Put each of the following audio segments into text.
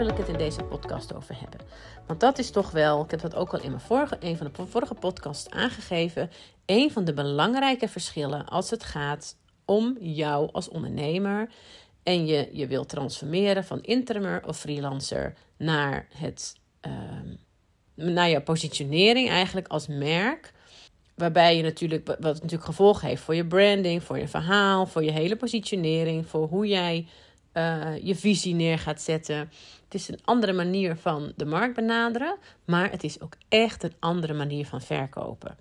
wil ik het in deze podcast over hebben. Want dat is toch wel, ik heb dat ook al in mijn vorige, een van de vorige podcasts aangegeven, een van de belangrijke verschillen als het gaat om jou als ondernemer en je je wilt transformeren van interimmer of freelancer naar, het, uh, naar jouw positionering eigenlijk als merk. Waarbij je natuurlijk, wat natuurlijk gevolgen heeft voor je branding, voor je verhaal, voor je hele positionering, voor hoe jij uh, je visie neer gaat zetten. Het is een andere manier van de markt benaderen, maar het is ook echt een andere manier van verkopen.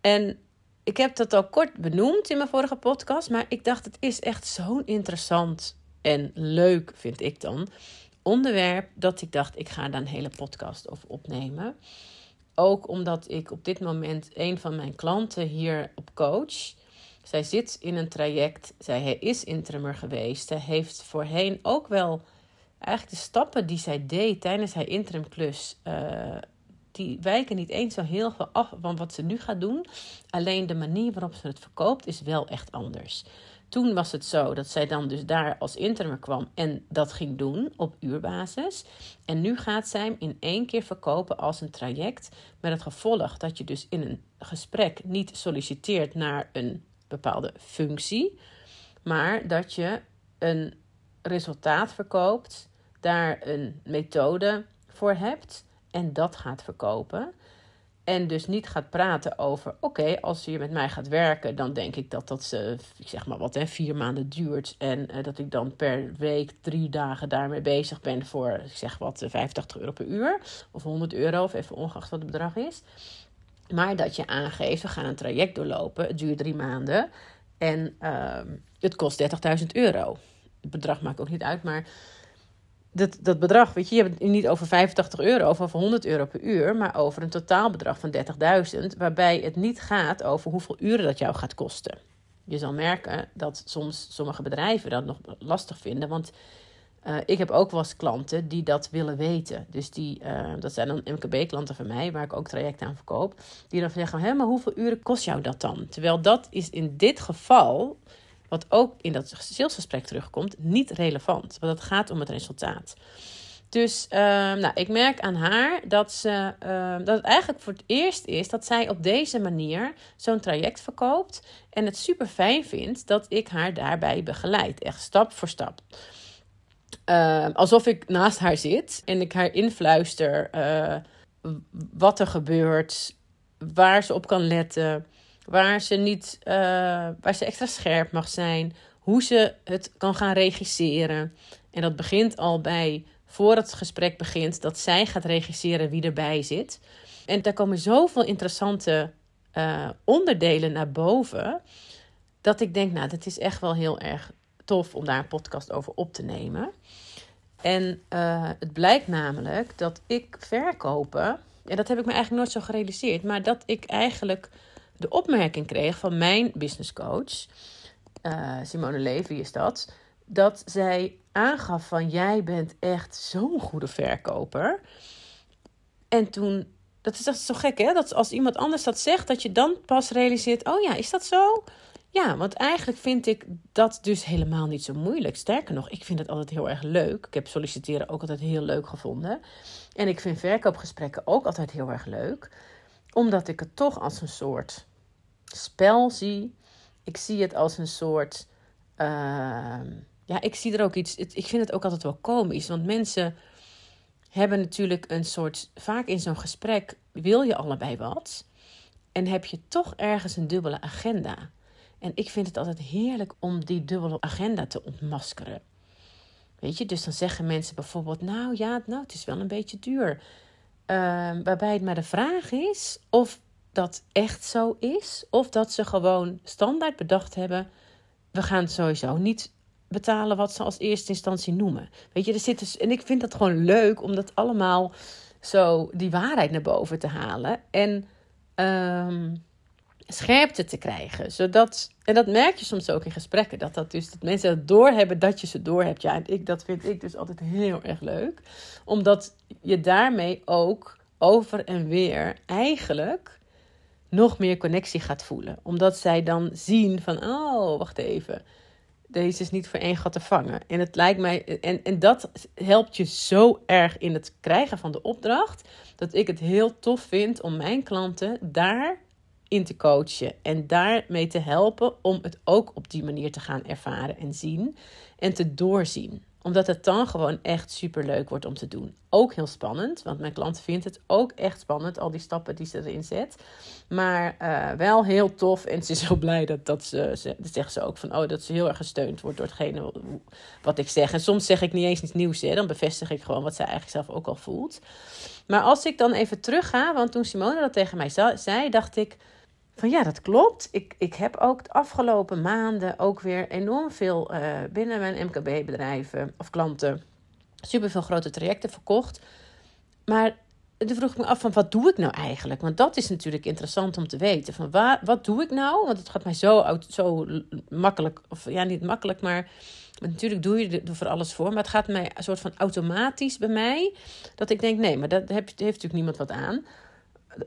En ik heb dat al kort benoemd in mijn vorige podcast, maar ik dacht het is echt zo'n interessant en leuk, vind ik dan, onderwerp dat ik dacht ik ga daar een hele podcast over opnemen. Ook omdat ik op dit moment een van mijn klanten hier op coach. Zij zit in een traject. Zij is interimmer geweest. Zij heeft voorheen ook wel eigenlijk de stappen die zij deed tijdens haar interim klus. Uh, die wijken niet eens zo heel veel af van wat ze nu gaat doen. Alleen de manier waarop ze het verkoopt is wel echt anders. Toen was het zo dat zij dan dus daar als interim kwam en dat ging doen op uurbasis. En nu gaat zij hem in één keer verkopen als een traject. Met het gevolg dat je dus in een gesprek niet solliciteert naar een bepaalde functie, maar dat je een resultaat verkoopt, daar een methode voor hebt en dat gaat verkopen. En dus niet gaat praten over: oké, als je met mij gaat werken, dan denk ik dat dat, uh, ik zeg maar wat, hè, vier maanden duurt. En uh, dat ik dan per week drie dagen daarmee bezig ben voor, ik zeg wat, 85 euro per uur. Of 100 euro, of even ongeacht wat het bedrag is. Maar dat je aangeeft: we gaan een traject doorlopen. Het duurt drie maanden. En uh, het kost 30.000 euro. Het bedrag maakt ook niet uit, maar dat, dat bedrag, weet je, je hebt het niet over 85 euro of over 100 euro per uur, maar over een totaalbedrag van 30.000, waarbij het niet gaat over hoeveel uren dat jou gaat kosten. Je zal merken dat soms sommige bedrijven dat nog lastig vinden, want uh, ik heb ook wel eens klanten die dat willen weten. Dus die, uh, dat zijn dan MKB-klanten van mij, waar ik ook trajecten aan verkoop, die dan zeggen: Hé, maar hoeveel uren kost jou dat dan? Terwijl dat is in dit geval wat ook in dat salesgesprek terugkomt, niet relevant. Want het gaat om het resultaat. Dus uh, nou, ik merk aan haar dat, ze, uh, dat het eigenlijk voor het eerst is dat zij op deze manier zo'n traject verkoopt. En het super fijn vindt dat ik haar daarbij begeleid. Echt stap voor stap. Uh, alsof ik naast haar zit en ik haar influister eh, wat er gebeurt, waar ze op kan letten waar ze, niet, uh, waar ze extra scherp mag zijn, hoe ze het kan gaan regisseren. En dat begint al bij, voor het gesprek begint, dat zij gaat regisseren wie erbij zit. En daar komen zoveel interessante uh, onderdelen naar boven, dat ik denk, nou, dat is echt wel heel erg tof om daar een podcast over op te nemen. En uh, het blijkt namelijk dat ik verkopen, en dat heb ik me eigenlijk nooit zo gerealiseerd, maar dat ik eigenlijk de opmerking kreeg van mijn business coach, uh, Simone Levy is dat, dat zij aangaf van jij bent echt zo'n goede verkoper. En toen, dat is echt zo gek hè, dat als iemand anders dat zegt, dat je dan pas realiseert, oh ja, is dat zo? Ja, want eigenlijk vind ik dat dus helemaal niet zo moeilijk. Sterker nog, ik vind het altijd heel erg leuk. Ik heb solliciteren ook altijd heel leuk gevonden. En ik vind verkoopgesprekken ook altijd heel erg leuk. Omdat ik het toch als een soort spel zie. Ik zie het als een soort. Uh, ja, ik zie er ook iets. ik vind het ook altijd wel komisch. Want mensen hebben natuurlijk een soort. Vaak in zo'n gesprek wil je allebei wat. En heb je toch ergens een dubbele agenda. En ik vind het altijd heerlijk om die dubbele agenda te ontmaskeren. Weet je, dus dan zeggen mensen bijvoorbeeld: Nou ja, nou, het is wel een beetje duur. Uh, waarbij het maar de vraag is of dat echt zo is. Of dat ze gewoon standaard bedacht hebben: we gaan sowieso niet betalen wat ze als eerste instantie noemen. Weet je, er zit dus. En ik vind dat gewoon leuk om dat allemaal zo die waarheid naar boven te halen. En um, scherpte te krijgen. Zodat, en dat merk je soms ook in gesprekken. Dat, dat, dus, dat mensen het doorhebben dat je ze doorhebt. Ja, en ik, dat vind ik dus altijd heel erg leuk. Omdat je daarmee ook over en weer eigenlijk nog meer connectie gaat voelen. Omdat zij dan zien van, oh, wacht even. deze is niet voor één gat te vangen. En het lijkt mij, en, en dat helpt je zo erg in het krijgen van de opdracht, dat ik het heel tof vind om mijn klanten daar in te coachen en daarmee te helpen om het ook op die manier te gaan ervaren en zien en te doorzien omdat het dan gewoon echt super leuk wordt om te doen. Ook heel spannend, want mijn klant vindt het ook echt spannend, al die stappen die ze erin zet. Maar uh, wel heel tof en ze is heel blij dat, dat ze, ze, dat zegt ze ook van, oh, dat ze heel erg gesteund wordt door hetgene wat ik zeg. En soms zeg ik niet eens iets nieuws, hè, dan bevestig ik gewoon wat zij eigenlijk zelf ook al voelt. Maar als ik dan even terug ga, want toen Simone dat tegen mij zei, dacht ik van ja, dat klopt. Ik, ik heb ook de afgelopen maanden ook weer enorm veel uh, binnen mijn MKB-bedrijven of klanten superveel grote trajecten verkocht. Maar toen vroeg ik me af van wat doe ik nou eigenlijk? Want dat is natuurlijk interessant om te weten. Van waar, wat doe ik nou? Want het gaat mij zo, zo makkelijk, of ja, niet makkelijk, maar natuurlijk doe je er voor alles voor. Maar het gaat mij een soort van automatisch bij mij. Dat ik denk, nee, maar heeft, heeft natuurlijk niemand wat aan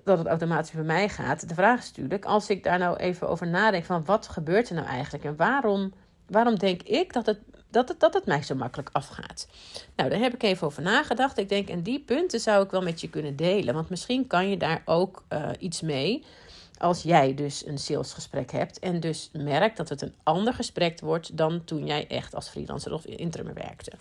dat het automatisch bij mij gaat. De vraag is natuurlijk, als ik daar nou even over nadenk van wat gebeurt er nou eigenlijk en waarom, waarom denk ik dat het, dat, het, dat het mij zo makkelijk afgaat? Nou, daar heb ik even over nagedacht. Ik denk, en die punten zou ik wel met je kunnen delen, want misschien kan je daar ook uh, iets mee. Als jij dus een salesgesprek hebt en dus merkt dat het een ander gesprek wordt dan toen jij echt als freelancer of interim werkte.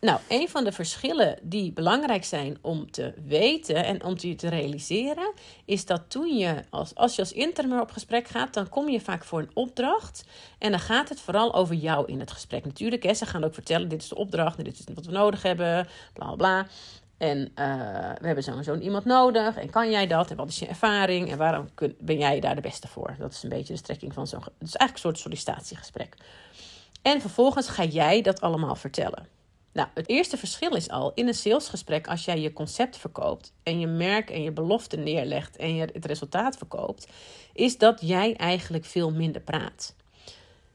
Nou, een van de verschillen die belangrijk zijn om te weten en om te realiseren, is dat toen je als, als je als intermer op gesprek gaat, dan kom je vaak voor een opdracht. En dan gaat het vooral over jou in het gesprek. Natuurlijk, hè, ze gaan ook vertellen: dit is de opdracht, dit is wat we nodig hebben, bla bla. En uh, we hebben zo'n zo iemand nodig. En kan jij dat? En wat is je ervaring? En waarom kun, ben jij daar de beste voor? Dat is een beetje de strekking van zo'n. Het is eigenlijk een soort sollicitatiegesprek. En vervolgens ga jij dat allemaal vertellen. Nou, het eerste verschil is al in een salesgesprek, als jij je concept verkoopt en je merk en je belofte neerlegt en je het resultaat verkoopt, is dat jij eigenlijk veel minder praat.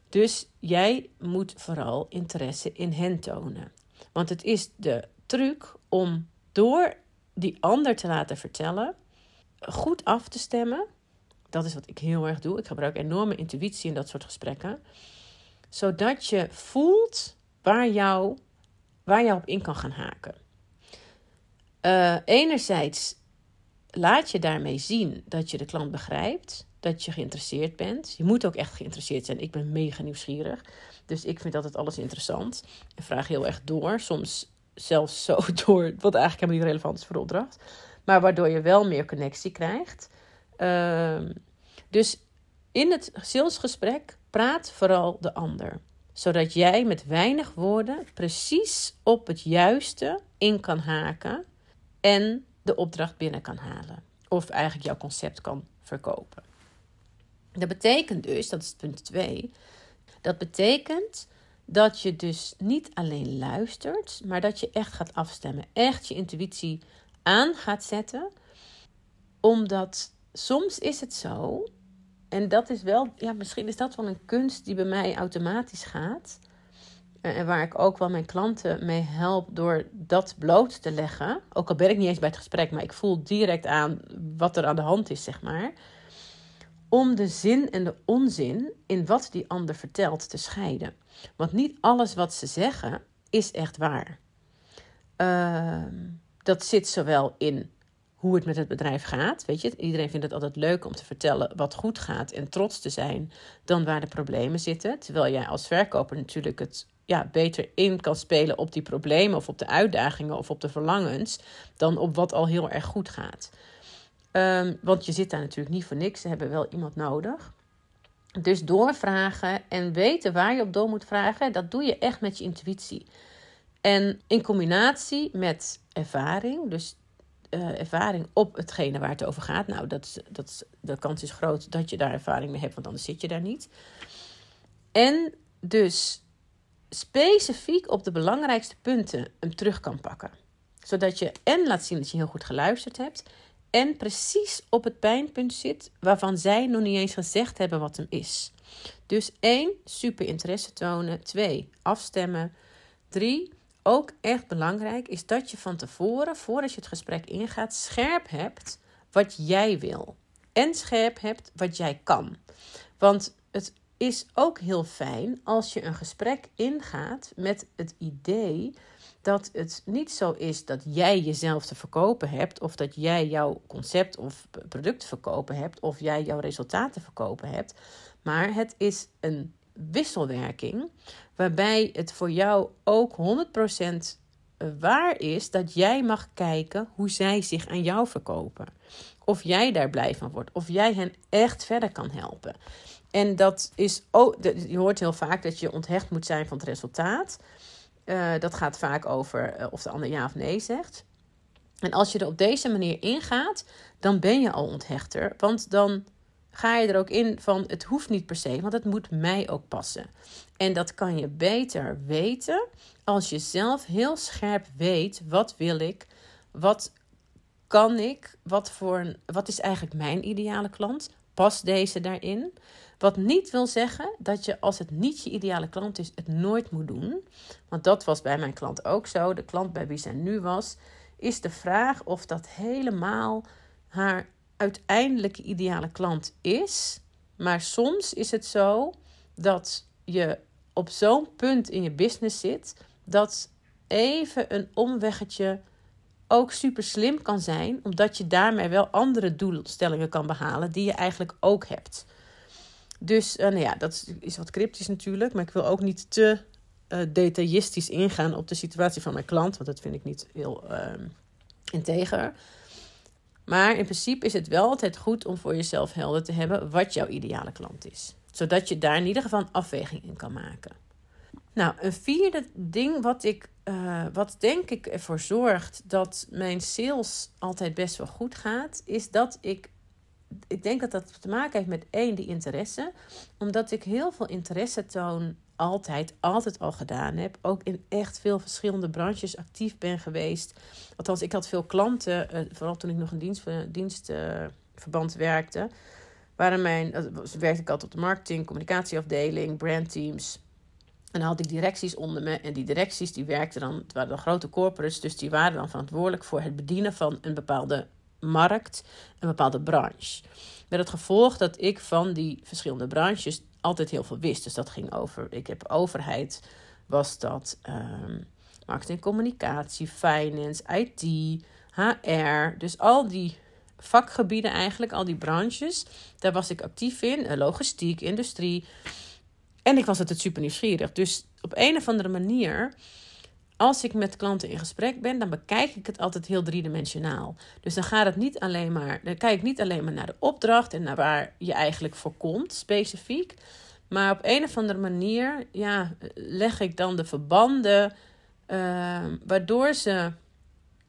Dus jij moet vooral interesse in hen tonen. Want het is de truc om door die ander te laten vertellen, goed af te stemmen. Dat is wat ik heel erg doe. Ik gebruik enorme intuïtie in dat soort gesprekken. Zodat je voelt waar jouw waar je op in kan gaan haken. Uh, enerzijds laat je daarmee zien dat je de klant begrijpt, dat je geïnteresseerd bent. Je moet ook echt geïnteresseerd zijn. Ik ben mega nieuwsgierig, dus ik vind altijd alles interessant. En vraag heel erg door, soms zelfs zo door, wat eigenlijk helemaal niet relevant is voor de opdracht. Maar waardoor je wel meer connectie krijgt. Uh, dus in het salesgesprek praat vooral de ander zodat jij met weinig woorden precies op het juiste in kan haken en de opdracht binnen kan halen. Of eigenlijk jouw concept kan verkopen. Dat betekent dus, dat is punt 2, dat betekent dat je dus niet alleen luistert, maar dat je echt gaat afstemmen. Echt je intuïtie aan gaat zetten. Omdat soms is het zo en dat is wel, ja, misschien is dat wel een kunst die bij mij automatisch gaat. Eh, en waar ik ook wel mijn klanten mee help door dat bloot te leggen. Ook al ben ik niet eens bij het gesprek, maar ik voel direct aan wat er aan de hand is, zeg maar. Om de zin en de onzin in wat die ander vertelt te scheiden. Want niet alles wat ze zeggen is echt waar. Uh, dat zit zowel in hoe het met het bedrijf gaat. Weet je, iedereen vindt het altijd leuk om te vertellen wat goed gaat en trots te zijn dan waar de problemen zitten. Terwijl jij als verkoper natuurlijk het ja, beter in kan spelen op die problemen of op de uitdagingen of op de verlangens dan op wat al heel erg goed gaat. Ehm, want je zit daar natuurlijk niet voor niks. Ze hebben wel iemand nodig. Dus doorvragen en weten waar je op door moet vragen, dat doe je echt met je intuïtie. En in combinatie met ervaring, dus uh, ervaring op hetgene waar het over gaat. Nou, dat, dat, de kans is groot dat je daar ervaring mee hebt, want anders zit je daar niet. En dus specifiek op de belangrijkste punten hem terug kan pakken. Zodat je en laat zien dat je heel goed geluisterd hebt. En precies op het pijnpunt zit waarvan zij nog niet eens gezegd hebben wat hem is. Dus één, super interesse tonen. Twee, afstemmen. Drie, ook echt belangrijk is dat je van tevoren, voordat je het gesprek ingaat, scherp hebt wat jij wil. En scherp hebt wat jij kan. Want het is ook heel fijn als je een gesprek ingaat met het idee dat het niet zo is dat jij jezelf te verkopen hebt, of dat jij jouw concept of product te verkopen hebt, of jij jouw resultaten te verkopen hebt. Maar het is een wisselwerking waarbij het voor jou ook 100% waar is dat jij mag kijken hoe zij zich aan jou verkopen. Of jij daar blij van wordt, of jij hen echt verder kan helpen. En dat is ook, je hoort heel vaak dat je onthecht moet zijn van het resultaat. Uh, dat gaat vaak over uh, of de ander ja of nee zegt. En als je er op deze manier ingaat, dan ben je al onthechter. Want dan ga je er ook in van het hoeft niet per se, want het moet mij ook passen. En dat kan je beter weten als je zelf heel scherp weet wat wil ik, wat kan ik, wat, voor een, wat is eigenlijk mijn ideale klant, past deze daarin. Wat niet wil zeggen dat je als het niet je ideale klant is, het nooit moet doen. Want dat was bij mijn klant ook zo. De klant bij wie zij nu was, is de vraag of dat helemaal haar uiteindelijke ideale klant is. Maar soms is het zo dat je op zo'n punt in je business zit dat even een omweggetje ook super slim kan zijn, omdat je daarmee wel andere doelstellingen kan behalen die je eigenlijk ook hebt. Dus uh, nou ja, dat is wat cryptisch natuurlijk, maar ik wil ook niet te uh, detailistisch ingaan op de situatie van mijn klant, want dat vind ik niet heel uh, integer. Maar in principe is het wel altijd goed om voor jezelf helder te hebben wat jouw ideale klant is. Zodat je daar in ieder geval een afweging in kan maken. Nou, een vierde ding wat ik, uh, wat denk ik ervoor zorgt dat mijn sales altijd best wel goed gaat, is dat ik, ik denk dat dat te maken heeft met één, die interesse. Omdat ik heel veel interesse toon altijd, altijd al gedaan heb. Ook in echt veel verschillende branches actief ben geweest. Althans, ik had veel klanten, uh, vooral toen ik nog in dienst, dienstverband uh, werkte. Waren mijn, werkte ik altijd op de marketing, communicatieafdeling, brandteams. En dan had ik directies onder me. En die directies die werkten dan, het waren dan grote corporates, dus die waren dan verantwoordelijk voor het bedienen van een bepaalde markt, een bepaalde branche. Met het gevolg dat ik van die verschillende branches altijd heel veel wist. Dus dat ging over, ik heb overheid, was dat um, marketing, communicatie, finance, IT, HR. Dus al die vakgebieden eigenlijk, al die branches, daar was ik actief in. Eh, logistiek, industrie. En ik was altijd super nieuwsgierig. Dus op een of andere manier, als ik met klanten in gesprek ben, dan bekijk ik het altijd heel driedimensionaal. Dus dan gaat het niet alleen maar, dan kijk ik niet alleen maar naar de opdracht en naar waar je eigenlijk voor komt, specifiek. Maar op een of andere manier, ja, leg ik dan de verbanden, uh, waardoor ze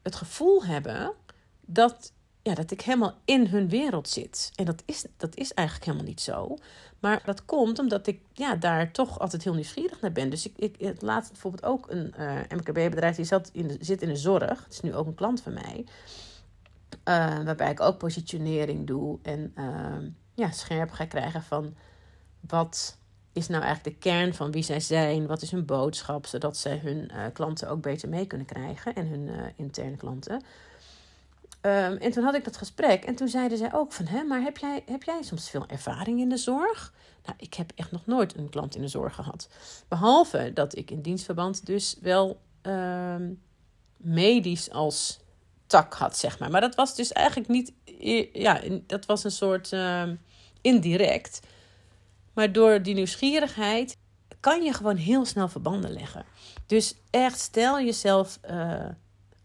het gevoel hebben dat ja, dat ik helemaal in hun wereld zit. En dat is, dat is eigenlijk helemaal niet zo. Maar dat komt omdat ik ja, daar toch altijd heel nieuwsgierig naar ben. Dus ik, ik laat bijvoorbeeld ook een uh, eh, MKB-bedrijf die zat in zit in de zorg. Het is nu ook een klant van mij. Uh, waarbij ik ook positionering doe en uh, ja, scherp ga krijgen van wat is nou eigenlijk de kern van wie zij zijn, wat is hun boodschap, zodat zij hun klanten ook beter mee kunnen krijgen en hun interne klanten. Um, en toen had ik dat gesprek en toen zeiden zij ook van, hè, maar heb jij, heb jij soms veel ervaring in de zorg? Nou, ik heb echt nog nooit een klant in de zorg gehad. Behalve dat ik in dienstverband dus wel um, medisch als tak had, zeg maar. Maar dat was dus eigenlijk niet, ja, dat was een soort um, indirect. Maar door die nieuwsgierigheid kan je gewoon heel snel verbanden leggen. Dus echt stel jezelf uh,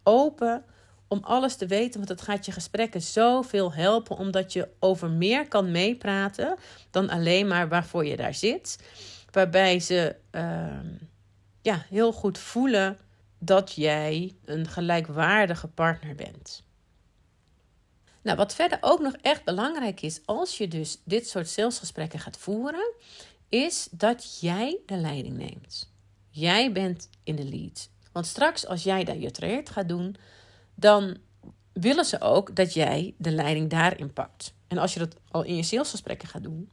open om alles te weten, want het gaat je gesprekken zoveel helpen, omdat je over meer kan meepraten dan alleen maar waarvoor je daar zit. Waarbij ze uh, ja, heel goed voelen dat jij een gelijkwaardige partner bent. Nou, wat verder ook nog echt belangrijk is als je dus dit soort salesgesprekken gaat voeren, is dat jij de leiding neemt. Jij bent in de lead. Want straks als jij daar je traject gaat doen, dan willen ze ook dat jij de leiding daarin pakt. En als je dat al in je salesgesprekken gaat doen,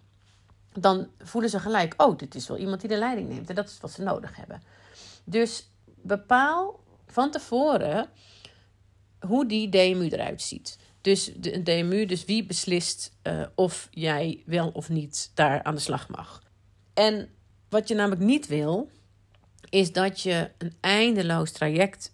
dan voelen ze gelijk: oh, dit is wel iemand die de leiding neemt. En dat is wat ze nodig hebben. Dus bepaal van tevoren hoe die DMU eruit ziet. Dus de DMU, dus wie beslist uh, of jij wel of niet daar aan de slag mag. En wat je namelijk niet wil, is dat je een eindeloos traject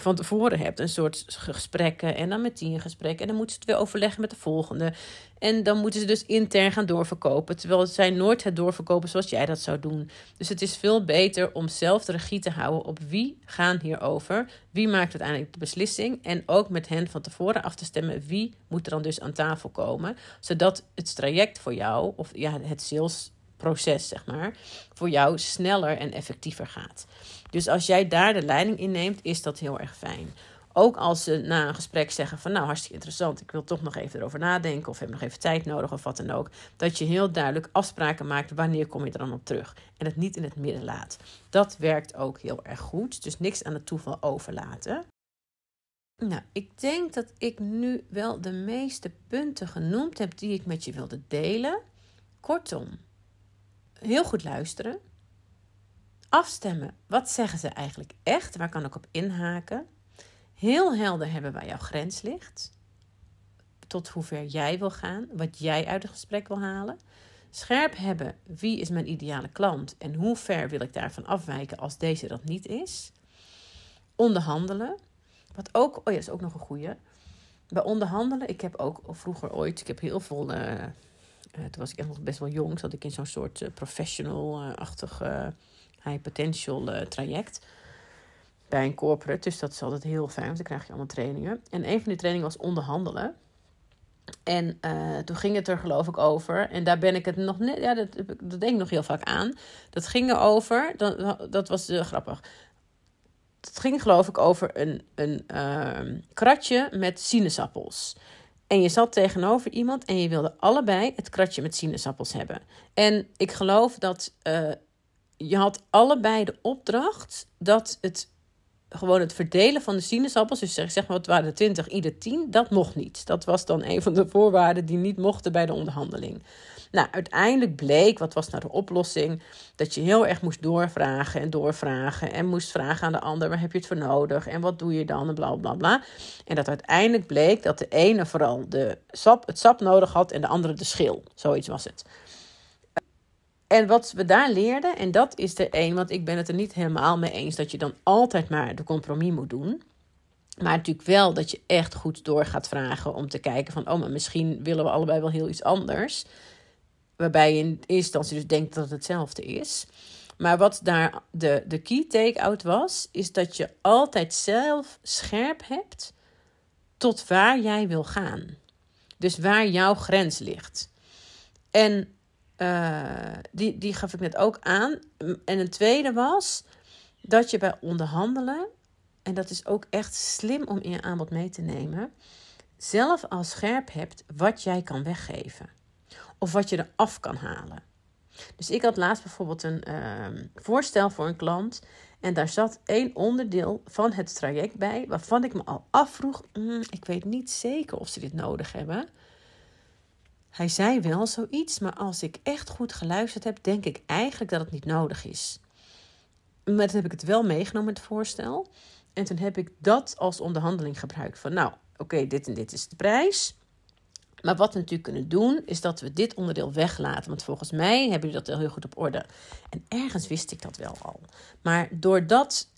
van tevoren hebt. Een soort gesprekken en dan met tien gesprekken. En dan moeten ze het weer overleggen met de volgende. En dan moeten ze dus intern gaan doorverkopen. Terwijl zij nooit het doorverkopen zoals jij dat zou doen. Dus het is veel beter om zelf de regie te houden op wie gaan hierover. Wie maakt uiteindelijk de beslissing. En ook met hen van tevoren af te stemmen wie moet er dan dus aan tafel komen. Zodat het traject voor jou, of ja, het sales proces, zeg maar, voor jou sneller en effectiever gaat. Dus als jij daar de leiding in neemt, is dat heel erg fijn. Ook als ze na een gesprek zeggen van nou hartstikke interessant, ik wil toch nog even erover nadenken of heb nog even tijd nodig of wat dan ook. Dat je heel duidelijk afspraken maakt wanneer kom je er dan op terug. En het niet in het midden laat. Dat werkt ook heel erg goed. Dus niks aan het toeval overlaten. Nou, ik denk dat ik nu wel de meeste punten genoemd heb die ik met je wilde delen. Kortom, heel goed luisteren. Afstemmen. Wat zeggen ze eigenlijk echt? Waar kan ik op inhaken? Heel helder hebben waar jouw grens ligt. Tot hoever jij wil gaan. Wat jij uit het gesprek wil halen. Scherp hebben. Wie is mijn ideale klant? En hoe ver wil ik daarvan afwijken als deze dat niet is? Onderhandelen. Wat ook, oh ja, is ook nog een goede. Bij onderhandelen, ik heb ook vroeger ooit, ik heb heel veel uh, uh, toen was ik echt nog best wel jong, zat ik in zo'n soort uh, professional-achtig high potential traject bij een corporate. Dus dat is altijd heel fijn, want dan krijg je allemaal trainingen. En een van die trainingen was onderhandelen. En uh, toen ging het er geloof ik over. En daar ben ik het nog net. Ja, dat, denk ik nog heel vaak aan. Dat ging erover. Dat, dat was uh, grappig. Het ging geloof ik over een, een uh, kratje met sinaasappels. En je zat tegenover iemand en je wilde allebei het kratje met sinaasappels hebben. En ik geloof dat je had allebei de opdracht dat het gewoon het verdelen van de sinaasappels, dus zeg, zeg maar het waren er 20, ieder 10, dat mocht niet. Dat was dan een van de voorwaarden die niet mochten bij de onderhandeling. Nou, uiteindelijk bleek, wat was nou de oplossing? Dat je heel erg moest doorvragen en doorvragen. En moest vragen aan de ander: waar heb je het voor nodig? En wat doe je dan? En bla bla bla. En dat uiteindelijk bleek dat de ene vooral de sap, het sap nodig had en de andere de schil. Zoiets was het. En wat we daar leerden, en dat is er één, want ik ben het er niet helemaal mee eens dat je dan altijd maar de compromis moet doen. Maar natuurlijk wel dat je echt goed door gaat vragen om te kijken van, oh, maar misschien willen we allebei wel heel iets anders. Waarbij je in eerste instantie dus denkt dat het hetzelfde is. Maar wat daar de, de key take-out was, is dat je altijd zelf scherp hebt tot waar jij wil gaan. Dus waar jouw grens ligt. En uh, die, die gaf ik net ook aan. En een tweede was dat je bij onderhandelen, en dat is ook echt slim om in je aanbod mee te nemen, zelf al scherp hebt wat jij kan weggeven. Of wat je eraf kan halen. Dus ik had laatst bijvoorbeeld een uh, voorstel voor een klant. En daar zat één onderdeel van het traject bij, waarvan ik me al afvroeg: mm, ik weet niet zeker of ze dit nodig hebben. Hij zei wel zoiets, maar als ik echt goed geluisterd heb, denk ik eigenlijk dat het niet nodig is. Maar toen heb ik het wel meegenomen, het voorstel. En toen heb ik dat als onderhandeling gebruikt. Van nou, oké, dit en dit is de prijs. Maar wat we natuurlijk kunnen doen, is dat we dit onderdeel weglaten. Want volgens mij hebben jullie dat wel heel goed op orde. En ergens wist ik dat wel al. Maar doordat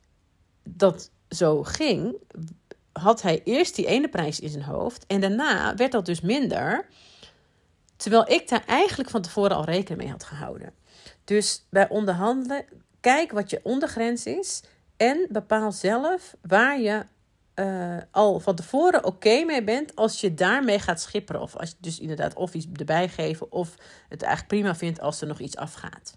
dat zo ging, had hij eerst die ene prijs in zijn hoofd. En daarna werd dat dus minder. Terwijl ik daar eigenlijk van tevoren al rekening mee had gehouden. Dus bij onderhandelen, kijk wat je ondergrens is. En bepaal zelf waar je uh, al van tevoren oké mee bent als je daarmee gaat schipperen. Of als je dus inderdaad of iets erbij geven of het eigenlijk prima vindt als er nog iets afgaat.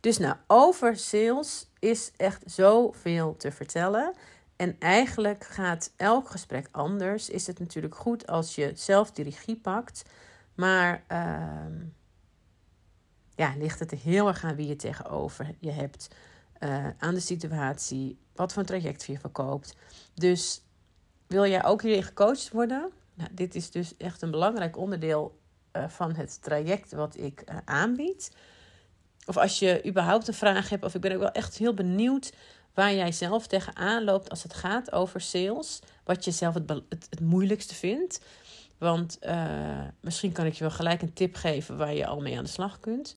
Dus nou, over sales is echt zoveel te vertellen. En eigenlijk gaat elk gesprek anders. Is het natuurlijk goed als je zelf die regie pakt. Maar uh, ja, ligt het er heel erg aan wie je tegenover je hebt. Uh, aan de situatie, wat voor een traject je verkoopt. Dus wil jij ook hierin gecoacht worden? Nou, dit is dus echt een belangrijk onderdeel uh, van het traject wat ik uh, aanbied. Of als je überhaupt een vraag hebt, of ik ben ook wel echt heel benieuwd waar jij zelf tegenaan loopt als het gaat over sales. Wat je zelf het, het moeilijkste vindt. Want uh, misschien kan ik je wel gelijk een tip geven waar je al mee aan de slag kunt.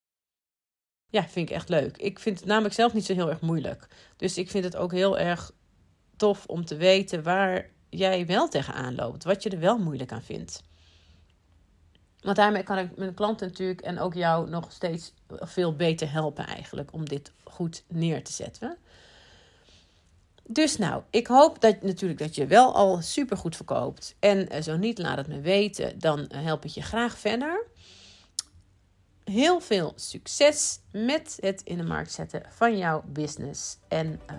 ja, vind ik echt leuk. Ik vind het namelijk zelf niet zo heel erg moeilijk. Dus ik vind het ook heel erg tof om te weten waar jij wel tegenaan loopt. Wat je er wel moeilijk aan vindt. Want daarmee kan ik mijn klanten natuurlijk en ook jou nog steeds veel beter helpen eigenlijk om dit goed neer te zetten. Dus nou, ik hoop dat natuurlijk dat je wel al super goed verkoopt. En eh, zo niet, laat het me weten. Dan eh, help ik je graag verder. Heel veel succes met het in de markt zetten van jouw business. En uh,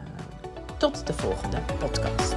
tot de volgende podcast.